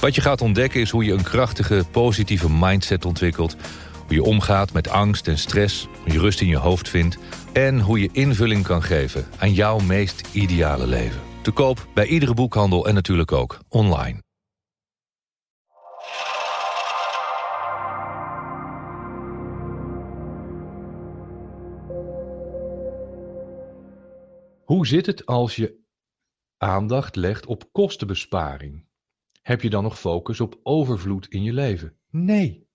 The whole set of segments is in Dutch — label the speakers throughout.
Speaker 1: Wat je gaat ontdekken is hoe je een krachtige, positieve mindset ontwikkelt. Hoe je omgaat met angst en stress, hoe je rust in je hoofd vindt... en hoe je invulling kan geven aan jouw meest ideale leven. Te koop bij iedere boekhandel en natuurlijk ook online.
Speaker 2: Hoe zit het als je aandacht legt op kostenbesparing? Heb je dan nog focus op overvloed in je leven? Nee.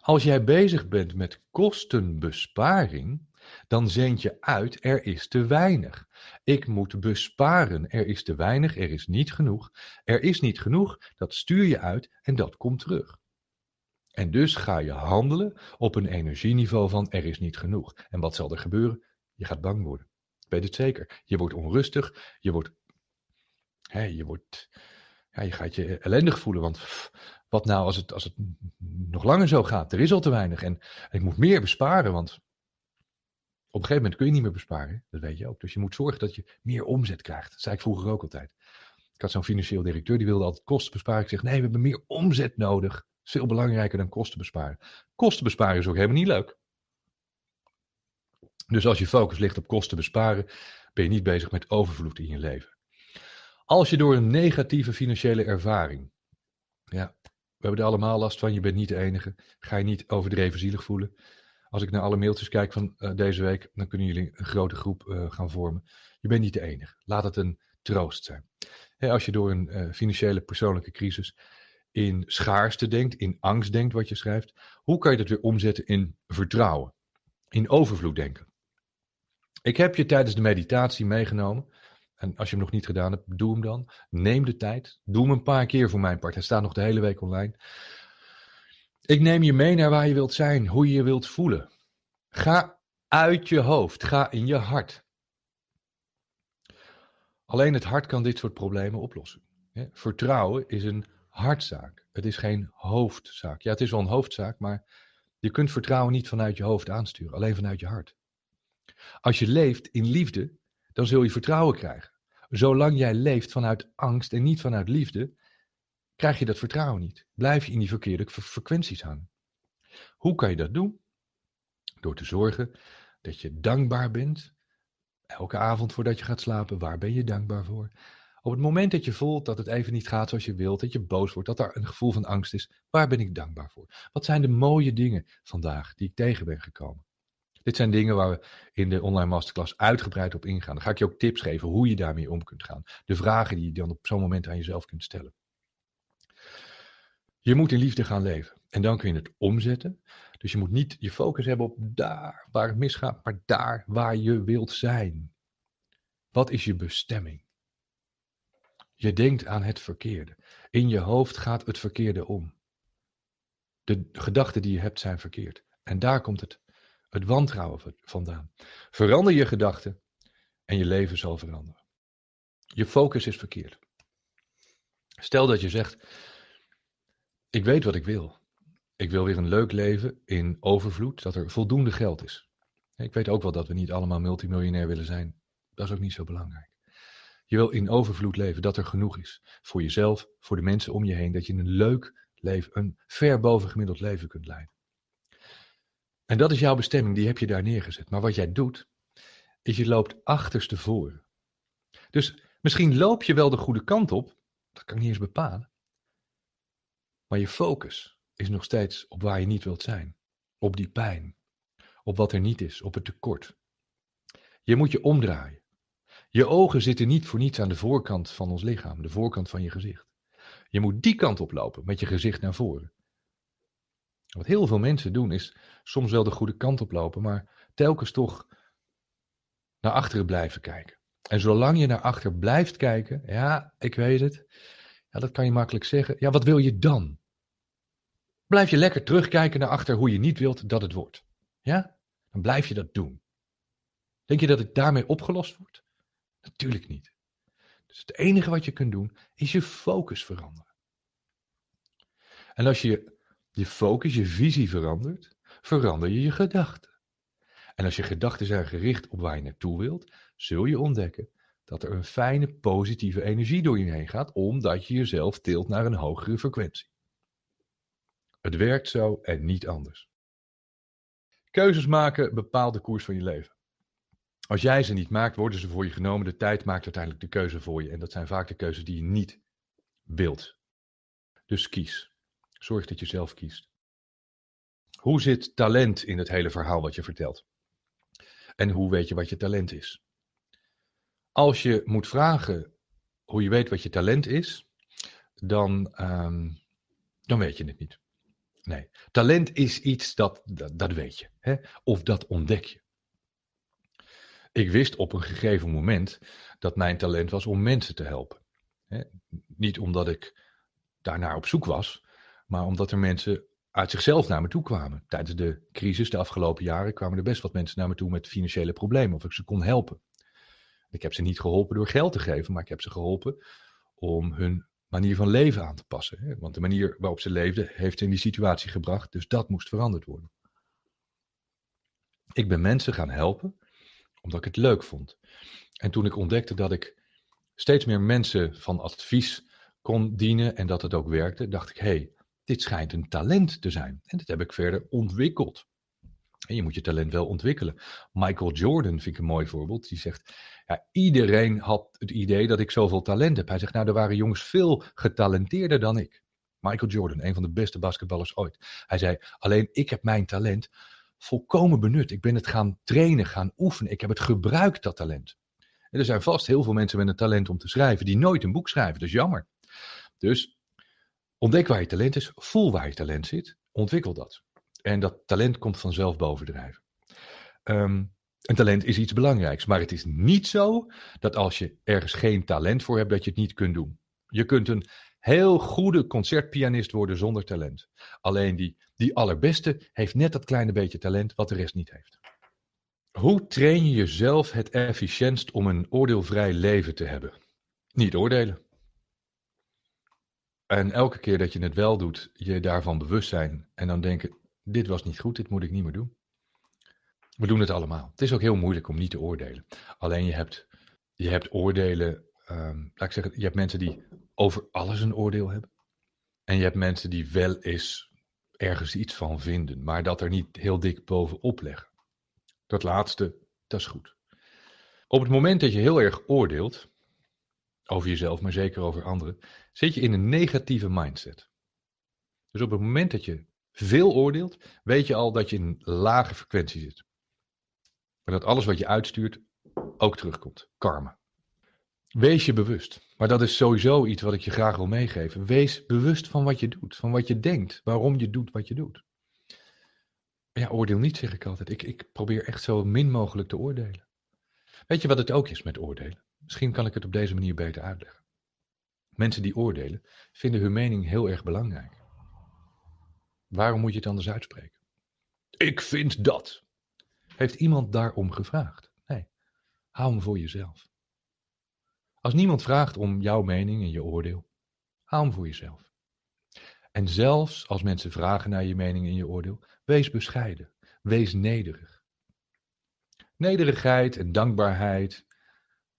Speaker 2: Als jij bezig bent met kostenbesparing, dan zend je uit, er is te weinig. Ik moet besparen, er is te weinig, er is niet genoeg. Er is niet genoeg, dat stuur je uit en dat komt terug. En dus ga je handelen op een energieniveau van er is niet genoeg. En wat zal er gebeuren? Je gaat bang worden. Ik weet het zeker. Je wordt onrustig, je wordt, hè, je wordt ja, je gaat je ellendig voelen. Want wat nou als het, als het nog langer zo gaat? Er is al te weinig en, ik moet meer besparen, want op een gegeven moment kun je niet meer besparen. Dat weet je ook. Dus je moet zorgen dat je meer omzet krijgt. Dat zei ik vroeger ook altijd. Ik had zo'n financieel directeur, die wilde altijd kosten besparen. Ik zeg, nee, we hebben meer omzet nodig. Dat is veel belangrijker dan kosten besparen. Kosten besparen is ook helemaal niet leuk. Dus als je focus ligt op kosten besparen, ben je niet bezig met overvloed in je leven. Als je door een negatieve financiële ervaring, ja, we hebben er allemaal last van, je bent niet de enige, ga je niet overdreven zielig voelen. Als ik naar alle mailtjes kijk van uh, deze week, dan kunnen jullie een grote groep uh, gaan vormen. Je bent niet de enige. Laat het een troost zijn. Als je door een uh, financiële persoonlijke crisis in schaarste denkt, in angst denkt wat je schrijft, hoe kan je dat weer omzetten in vertrouwen, in overvloed denken? Ik heb je tijdens de meditatie meegenomen en als je hem nog niet gedaan hebt, doe hem dan. Neem de tijd. Doe hem een paar keer voor mijn part. Hij staat nog de hele week online. Ik neem je mee naar waar je wilt zijn, hoe je je wilt voelen. Ga uit je hoofd, ga in je hart. Alleen het hart kan dit soort problemen oplossen. Vertrouwen is een hartzaak. Het is geen hoofdzaak. Ja, het is wel een hoofdzaak, maar je kunt vertrouwen niet vanuit je hoofd aansturen, alleen vanuit je hart. Als je leeft in liefde, dan zul je vertrouwen krijgen. Zolang jij leeft vanuit angst en niet vanuit liefde, krijg je dat vertrouwen niet. Blijf je in die verkeerde frequenties hangen. Hoe kan je dat doen? Door te zorgen dat je dankbaar bent. Elke avond voordat je gaat slapen, waar ben je dankbaar voor? Op het moment dat je voelt dat het even niet gaat zoals je wilt, dat je boos wordt, dat er een gevoel van angst is, waar ben ik dankbaar voor? Wat zijn de mooie dingen vandaag die ik tegen ben gekomen? Dit zijn dingen waar we in de online masterclass uitgebreid op ingaan. Dan ga ik je ook tips geven hoe je daarmee om kunt gaan. De vragen die je dan op zo'n moment aan jezelf kunt stellen. Je moet in liefde gaan leven. En dan kun je het omzetten. Dus je moet niet je focus hebben op daar waar het misgaat, maar daar waar je wilt zijn. Wat is je bestemming? Je denkt aan het verkeerde. In je hoofd gaat het verkeerde om. De gedachten die je hebt zijn verkeerd. En daar komt het het wantrouwen vandaan. Verander je gedachten en je leven zal veranderen. Je focus is verkeerd. Stel dat je zegt: Ik weet wat ik wil. Ik wil weer een leuk leven in overvloed, dat er voldoende geld is. Ik weet ook wel dat we niet allemaal multimiljonair willen zijn. Dat is ook niet zo belangrijk. Je wil in overvloed leven, dat er genoeg is. Voor jezelf, voor de mensen om je heen. Dat je een leuk leven, een ver boven gemiddeld leven kunt leiden. En dat is jouw bestemming, die heb je daar neergezet. Maar wat jij doet, is je loopt achterstevoren. Dus misschien loop je wel de goede kant op, dat kan ik niet eens bepalen. Maar je focus is nog steeds op waar je niet wilt zijn. Op die pijn. Op wat er niet is, op het tekort. Je moet je omdraaien. Je ogen zitten niet voor niets aan de voorkant van ons lichaam, de voorkant van je gezicht. Je moet die kant oplopen met je gezicht naar voren. Wat heel veel mensen doen is soms wel de goede kant op lopen, maar telkens toch naar achteren blijven kijken. En zolang je naar achter blijft kijken, ja, ik weet het, Ja, dat kan je makkelijk zeggen. Ja, wat wil je dan? Blijf je lekker terugkijken naar achter hoe je niet wilt dat het wordt. Ja? Dan blijf je dat doen. Denk je dat het daarmee opgelost wordt? Natuurlijk niet. Dus het enige wat je kunt doen is je focus veranderen. En als je je focus, je visie verandert, verander je je gedachten. En als je gedachten zijn gericht op waar je naartoe wilt, zul je ontdekken dat er een fijne positieve energie door je heen gaat, omdat je jezelf tilt naar een hogere frequentie. Het werkt zo en niet anders. Keuzes maken bepaalt de koers van je leven. Als jij ze niet maakt, worden ze voor je genomen. De tijd maakt uiteindelijk de keuze voor je. En dat zijn vaak de keuzes die je niet wilt. Dus kies. Zorg dat je zelf kiest. Hoe zit talent in het hele verhaal wat je vertelt? En hoe weet je wat je talent is? Als je moet vragen hoe je weet wat je talent is, dan, ehm, dan weet je het niet. Nee, talent is iets dat, dat, dat weet je. Hè? Of dat ontdek je. Ik wist op een gegeven moment dat mijn talent was om mensen te helpen. Hè? Niet omdat ik daarnaar op zoek was, maar omdat er mensen uit zichzelf naar me toe kwamen. Tijdens de crisis de afgelopen jaren kwamen er best wat mensen naar me toe met financiële problemen, of ik ze kon helpen. Ik heb ze niet geholpen door geld te geven, maar ik heb ze geholpen om hun manier van leven aan te passen. Want de manier waarop ze leefden heeft ze in die situatie gebracht, dus dat moest veranderd worden. Ik ben mensen gaan helpen omdat ik het leuk vond. En toen ik ontdekte dat ik steeds meer mensen van advies kon dienen en dat het ook werkte, dacht ik: hé, hey, dit schijnt een talent te zijn. En dat heb ik verder ontwikkeld. En je moet je talent wel ontwikkelen. Michael Jordan vind ik een mooi voorbeeld. Die zegt: ja, iedereen had het idee dat ik zoveel talent heb. Hij zegt: Nou, er waren jongens veel getalenteerder dan ik. Michael Jordan, een van de beste basketballers ooit. Hij zei: Alleen ik heb mijn talent volkomen benut. Ik ben het gaan trainen, gaan oefenen. Ik heb het gebruikt, dat talent. En er zijn vast heel veel mensen met een talent om te schrijven die nooit een boek schrijven. Dat is jammer. Dus ontdek waar je talent is, voel waar je talent zit, ontwikkel dat. En dat talent komt vanzelf bovendrijven. Um, een talent is iets belangrijks, maar het is niet zo dat als je ergens geen talent voor hebt, dat je het niet kunt doen. Je kunt een heel goede concertpianist worden zonder talent. Alleen die, die allerbeste heeft net dat kleine beetje talent wat de rest niet heeft. Hoe train je jezelf het efficiëntst om een oordeelvrij leven te hebben? Niet oordelen. En elke keer dat je het wel doet, je daarvan bewust zijn en dan denken: dit was niet goed, dit moet ik niet meer doen. We doen het allemaal. Het is ook heel moeilijk om niet te oordelen. Alleen je hebt, je hebt oordelen, um, laat ik zeggen, je hebt mensen die over alles een oordeel hebben. En je hebt mensen die wel eens ergens iets van vinden, maar dat er niet heel dik bovenop leggen. Dat laatste, dat is goed. Op het moment dat je heel erg oordeelt, over jezelf, maar zeker over anderen, zit je in een negatieve mindset. Dus op het moment dat je veel oordeelt, weet je al dat je in een lage frequentie zit. En dat alles wat je uitstuurt ook terugkomt. Karma. Wees je bewust. Maar dat is sowieso iets wat ik je graag wil meegeven. Wees bewust van wat je doet, van wat je denkt, waarom je doet wat je doet. Ja, oordeel niet, zeg ik altijd. Ik, ik probeer echt zo min mogelijk te oordelen. Weet je wat het ook is met oordelen? Misschien kan ik het op deze manier beter uitleggen. Mensen die oordelen vinden hun mening heel erg belangrijk. Waarom moet je het anders uitspreken? Ik vind dat. Heeft iemand daarom gevraagd? Nee, hou hem voor jezelf. Als niemand vraagt om jouw mening en je oordeel, hou hem voor jezelf. En zelfs als mensen vragen naar je mening en je oordeel, wees bescheiden, wees nederig. Nederigheid en dankbaarheid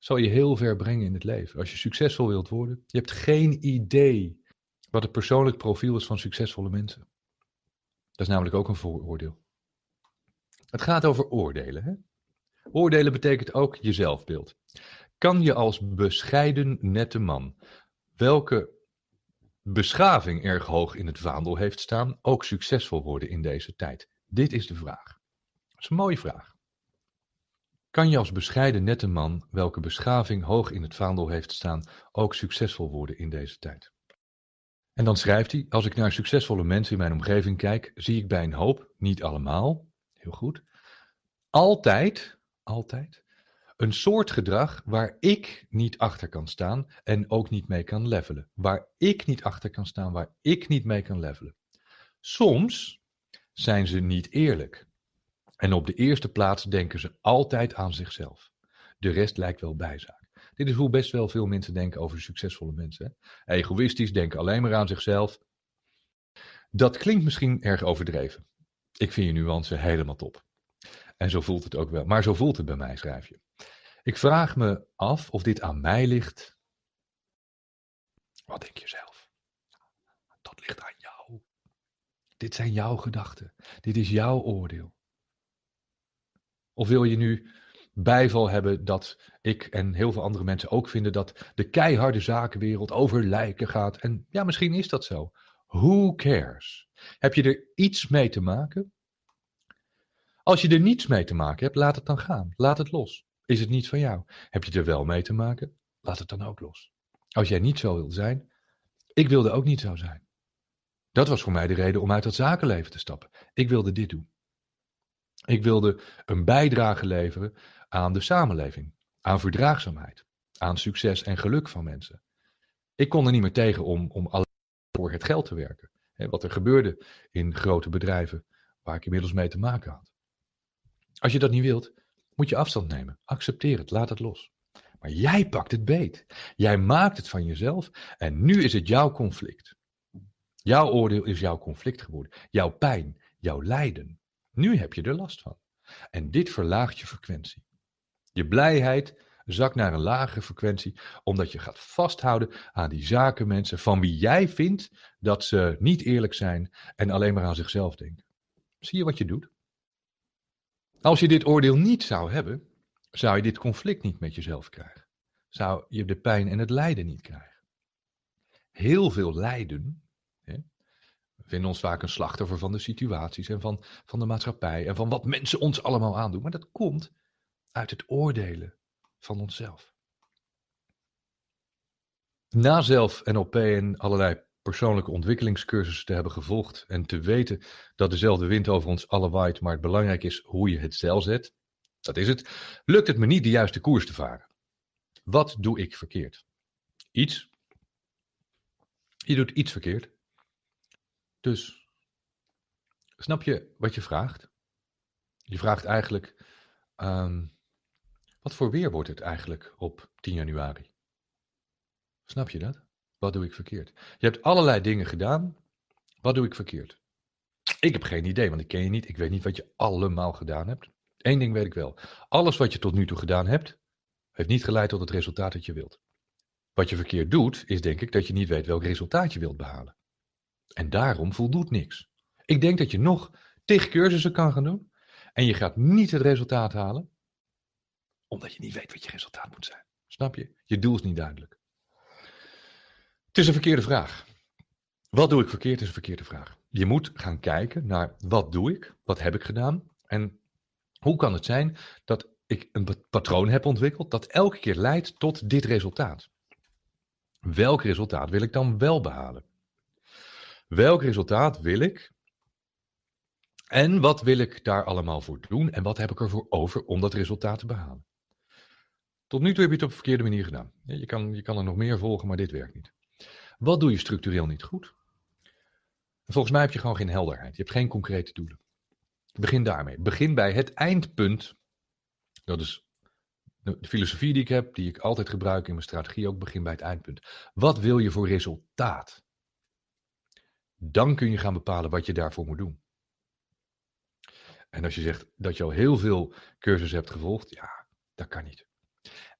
Speaker 2: zal je heel ver brengen in het leven. Als je succesvol wilt worden, je hebt geen idee wat het persoonlijk profiel is van succesvolle mensen. Dat is namelijk ook een vooroordeel. Het gaat over oordelen. Hè? Oordelen betekent ook je zelfbeeld. Kan je als bescheiden, nette man, welke beschaving erg hoog in het vaandel heeft staan, ook succesvol worden in deze tijd? Dit is de vraag. Dat is een mooie vraag. Kan je als bescheiden, nette man, welke beschaving hoog in het vaandel heeft staan, ook succesvol worden in deze tijd? En dan schrijft hij: Als ik naar succesvolle mensen in mijn omgeving kijk, zie ik bij een hoop, niet allemaal, heel goed, altijd, altijd Een soort gedrag waar ik niet achter kan staan en ook niet mee kan levelen. Waar ik niet achter kan staan, waar ik niet mee kan levelen. Soms zijn ze niet eerlijk. En op de eerste plaats denken ze altijd aan zichzelf. De rest lijkt wel bijzaak. Dit is hoe best wel veel mensen denken over succesvolle mensen. Hè? Egoïstisch, denken alleen maar aan zichzelf. Dat klinkt misschien erg overdreven. Ik vind je nuance helemaal top. En zo voelt het ook wel. Maar zo voelt het bij mij, schrijf je. Ik vraag me af of dit aan mij ligt. Wat denk je zelf? Dat ligt aan jou. Dit zijn jouw gedachten. Dit is jouw oordeel. Of wil je nu bijval hebben dat ik en heel veel andere mensen ook vinden dat de keiharde zakenwereld over lijken gaat? En ja, misschien is dat zo. Who cares? Heb je er iets mee te maken? Als je er niets mee te maken hebt, laat het dan gaan. Laat het los. Is het niet van jou? Heb je er wel mee te maken? Laat het dan ook los. Als jij niet zo wil zijn, ik wilde ook niet zo zijn. Dat was voor mij de reden om uit dat zakenleven te stappen. Ik wilde dit doen. Ik wilde een bijdrage leveren aan de samenleving, aan verdraagzaamheid, aan succes en geluk van mensen. Ik kon er niet meer tegen om, om alleen voor het geld te werken. wat er gebeurde in grote bedrijven waar ik inmiddels mee te maken had. Als je dat niet wilt, moet je afstand nemen. Accepteer het, laat het los. Maar jij pakt het beet. Jij maakt het van jezelf en nu is het jouw conflict. Jouw oordeel is jouw conflict geworden. Jouw pijn, jouw lijden. Nu heb je er last van. En dit verlaagt je frequentie. Je blijheid zakt naar een lagere frequentie, omdat je gaat vasthouden aan die zakenmensen van wie jij vindt dat ze niet eerlijk zijn en alleen maar aan zichzelf denken. Zie je wat je doet? Als je dit oordeel niet zou hebben, zou je dit conflict niet met jezelf krijgen. Zou je de pijn en het lijden niet krijgen. Heel veel lijden, vinden ons vaak een slachtoffer van de situaties en van, van de maatschappij en van wat mensen ons allemaal aandoen. Maar dat komt uit het oordelen van onszelf. Na zelf NLP en allerlei persoonlijke ontwikkelingscursussen te hebben gevolgd en te weten dat dezelfde wind over ons alle waait, maar het belangrijk is hoe je het zeil zet, dat is het, lukt het me niet de juiste koers te varen. Wat doe ik verkeerd? Iets. Je doet iets verkeerd. Dus, snap je wat je vraagt? Je vraagt eigenlijk, um, wat voor weer wordt het eigenlijk op 10 januari? Snap je dat? Wat doe ik verkeerd? Je hebt allerlei dingen gedaan. Wat doe ik verkeerd? Ik heb geen idee, want ik ken je niet. Ik weet niet wat je allemaal gedaan hebt. Eén ding weet ik wel. Alles wat je tot nu toe gedaan hebt, heeft niet geleid tot het resultaat dat je wilt. Wat je verkeerd doet, is denk ik dat je niet weet welk resultaat je wilt behalen. En daarom voldoet niks. Ik denk dat je nog tig cursussen kan gaan doen. En je gaat niet het resultaat halen, omdat je niet weet wat je resultaat moet zijn. Snap je? Je doel is niet duidelijk. Het is een verkeerde vraag. Wat doe ik verkeerd is een verkeerde vraag. Je moet gaan kijken naar wat doe ik, wat heb ik gedaan en hoe kan het zijn dat ik een patroon heb ontwikkeld dat elke keer leidt tot dit resultaat. Welk resultaat wil ik dan wel behalen? Welk resultaat wil ik? En wat wil ik daar allemaal voor doen? En wat heb ik ervoor over om dat resultaat te behalen? Tot nu toe heb je het op de verkeerde manier gedaan. Je kan, je kan er nog meer volgen, maar dit werkt niet. Wat doe je structureel niet goed? Volgens mij heb je gewoon geen helderheid. Je hebt geen concrete doelen. Begin daarmee. Begin bij het eindpunt. Dat is de filosofie die ik heb, die ik altijd gebruik in mijn strategie ook. Begin bij het eindpunt. Wat wil je voor resultaat? Dan kun je gaan bepalen wat je daarvoor moet doen. En als je zegt dat je al heel veel cursussen hebt gevolgd, ja, dat kan niet.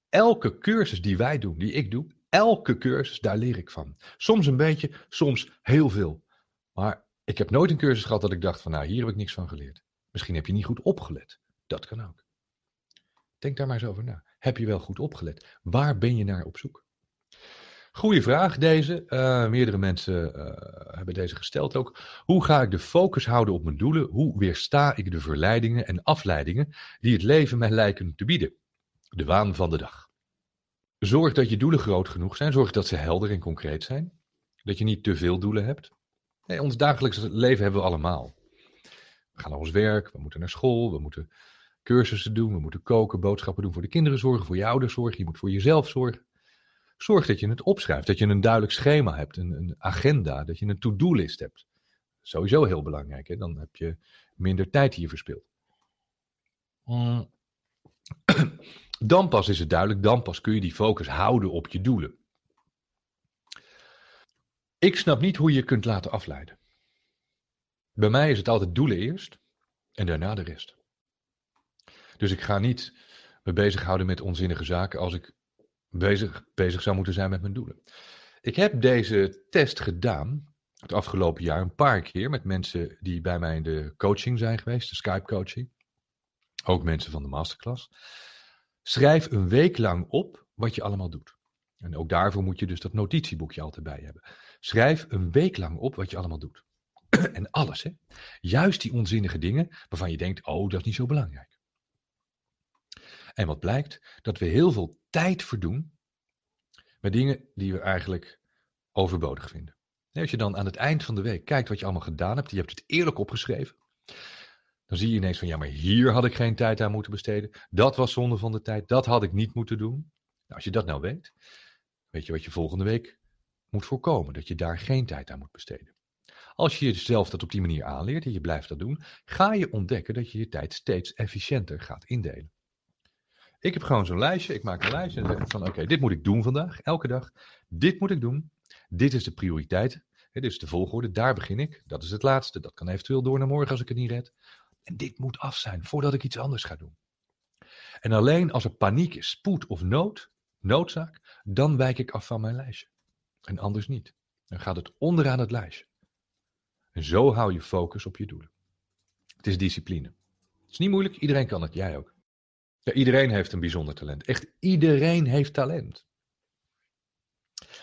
Speaker 2: Elke cursus die wij doen, die ik doe, elke cursus, daar leer ik van. Soms een beetje, soms heel veel. Maar ik heb nooit een cursus gehad dat ik dacht van nou, hier heb ik niks van geleerd. Misschien heb je niet goed opgelet. Dat kan ook. Denk daar maar eens over na. Heb je wel goed opgelet? Waar ben je naar op zoek? Goeie vraag deze. Uh, meerdere mensen uh, hebben deze gesteld ook. Hoe ga ik de focus houden op mijn doelen? Hoe weersta ik de verleidingen en afleidingen die het leven mij lijken te bieden? De waan van de dag. Zorg dat je doelen groot genoeg zijn. Zorg dat ze helder en concreet zijn. Dat je niet te veel doelen hebt. Ons dagelijks leven hebben we allemaal. We gaan naar ons werk, we moeten naar school, we moeten cursussen doen, we moeten koken, boodschappen doen voor de kinderen zorgen, voor je ouders zorgen, je moet voor jezelf zorgen. Zorg dat je het opschrijft, dat je een duidelijk schema hebt, een, een agenda, dat je een to-do-list hebt. Sowieso heel belangrijk, hè? dan heb je minder tijd hier verspild. Mm. Dan pas is het duidelijk, dan pas kun je die focus houden op je doelen. Ik snap niet hoe je je kunt laten afleiden. Bij mij is het altijd doelen eerst en daarna de rest. Dus ik ga niet me bezighouden met onzinnige zaken als ik bezig, bezig zou moeten zijn met mijn doelen. Ik heb deze test gedaan het afgelopen jaar een paar keer met mensen die bij mij in de coaching zijn geweest, de Skype coaching. Ook mensen van de masterclass. Schrijf een week lang op wat je allemaal doet. En ook daarvoor moet je dus dat notitieboekje altijd bij hebben. Schrijf een week lang op wat je allemaal doet. en alles, hè. Juist die onzinnige dingen waarvan je denkt, oh, dat is niet zo belangrijk. En wat blijkt? Dat we heel veel tijd verdoen met dingen die we eigenlijk overbodig vinden. Als je dan aan het eind van de week kijkt wat je allemaal gedaan hebt, je hebt het eerlijk opgeschreven, dan zie je ineens van ja, maar hier had ik geen tijd aan moeten besteden. Dat was zonde van de tijd, dat had ik niet moeten doen. Nou, als je dat nou weet, weet je wat je volgende week moet voorkomen, dat je daar geen tijd aan moet besteden. Als je jezelf dat op die manier aanleert en je blijft dat doen, ga je ontdekken dat je je tijd steeds efficiënter gaat indelen. Ik heb gewoon zo'n lijstje, ik maak een lijstje en zeg van oké, dit moet ik doen vandaag, elke dag. Dit moet ik doen, dit is de prioriteit, dit is de volgorde, daar begin ik. Dat is het laatste, dat kan eventueel door naar morgen als ik het niet red. En dit moet af zijn voordat ik iets anders ga doen. En alleen als er paniek is, spoed of nood, noodzaak, dan wijk ik af van mijn lijstje. En anders niet. Dan gaat het onderaan het lijstje. En zo hou je focus op je doelen. Het is discipline. Het is niet moeilijk, iedereen kan het, jij ook. Iedereen heeft een bijzonder talent. Echt iedereen heeft talent.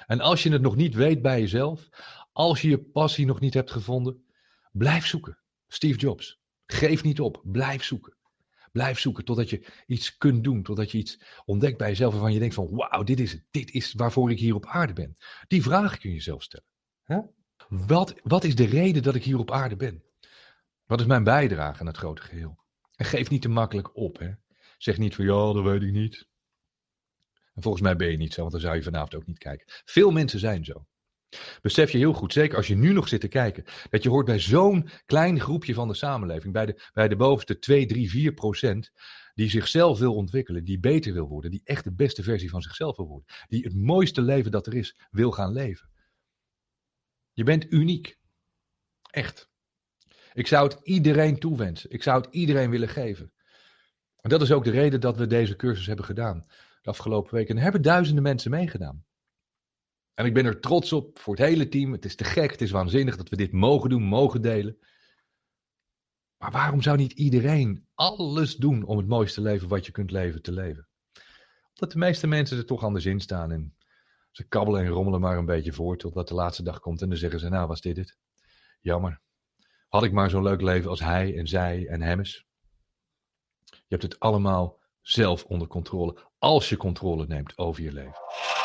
Speaker 2: En als je het nog niet weet bij jezelf, als je je passie nog niet hebt gevonden, blijf zoeken. Steve Jobs. Geef niet op. Blijf zoeken. Blijf zoeken totdat je iets kunt doen, totdat je iets ontdekt bij jezelf waarvan je denkt van wauw, dit is het. Dit is waarvoor ik hier op aarde ben. Die vraag kun je jezelf stellen. Wat, wat is de reden dat ik hier op aarde ben? Wat is mijn bijdrage aan het grote geheel? En geef niet te makkelijk op. Hè? Zeg niet van ja, dat weet ik niet. En volgens mij ben je niet zo, want dan zou je vanavond ook niet kijken. Veel mensen zijn zo. Besef je heel goed, zeker als je nu nog zit te kijken, dat je hoort bij zo'n klein groepje van de samenleving, bij de, bij de bovenste 2, 3, 4 procent, die zichzelf wil ontwikkelen, die beter wil worden, die echt de beste versie van zichzelf wil worden, die het mooiste leven dat er is wil gaan leven. Je bent uniek. Echt. Ik zou het iedereen toewensen. Ik zou het iedereen willen geven. En dat is ook de reden dat we deze cursus hebben gedaan de afgelopen weken. En er hebben duizenden mensen meegedaan. En ik ben er trots op voor het hele team. Het is te gek, het is waanzinnig dat we dit mogen doen, mogen delen. Maar waarom zou niet iedereen alles doen om het mooiste leven wat je kunt leven te leven? Omdat de meeste mensen er toch anders in staan en ze kabbelen en rommelen maar een beetje voor totdat de laatste dag komt en dan zeggen ze, nou was dit het? Jammer. Had ik maar zo'n leuk leven als hij en zij en hemmes. Je hebt het allemaal zelf onder controle als je controle neemt over je leven.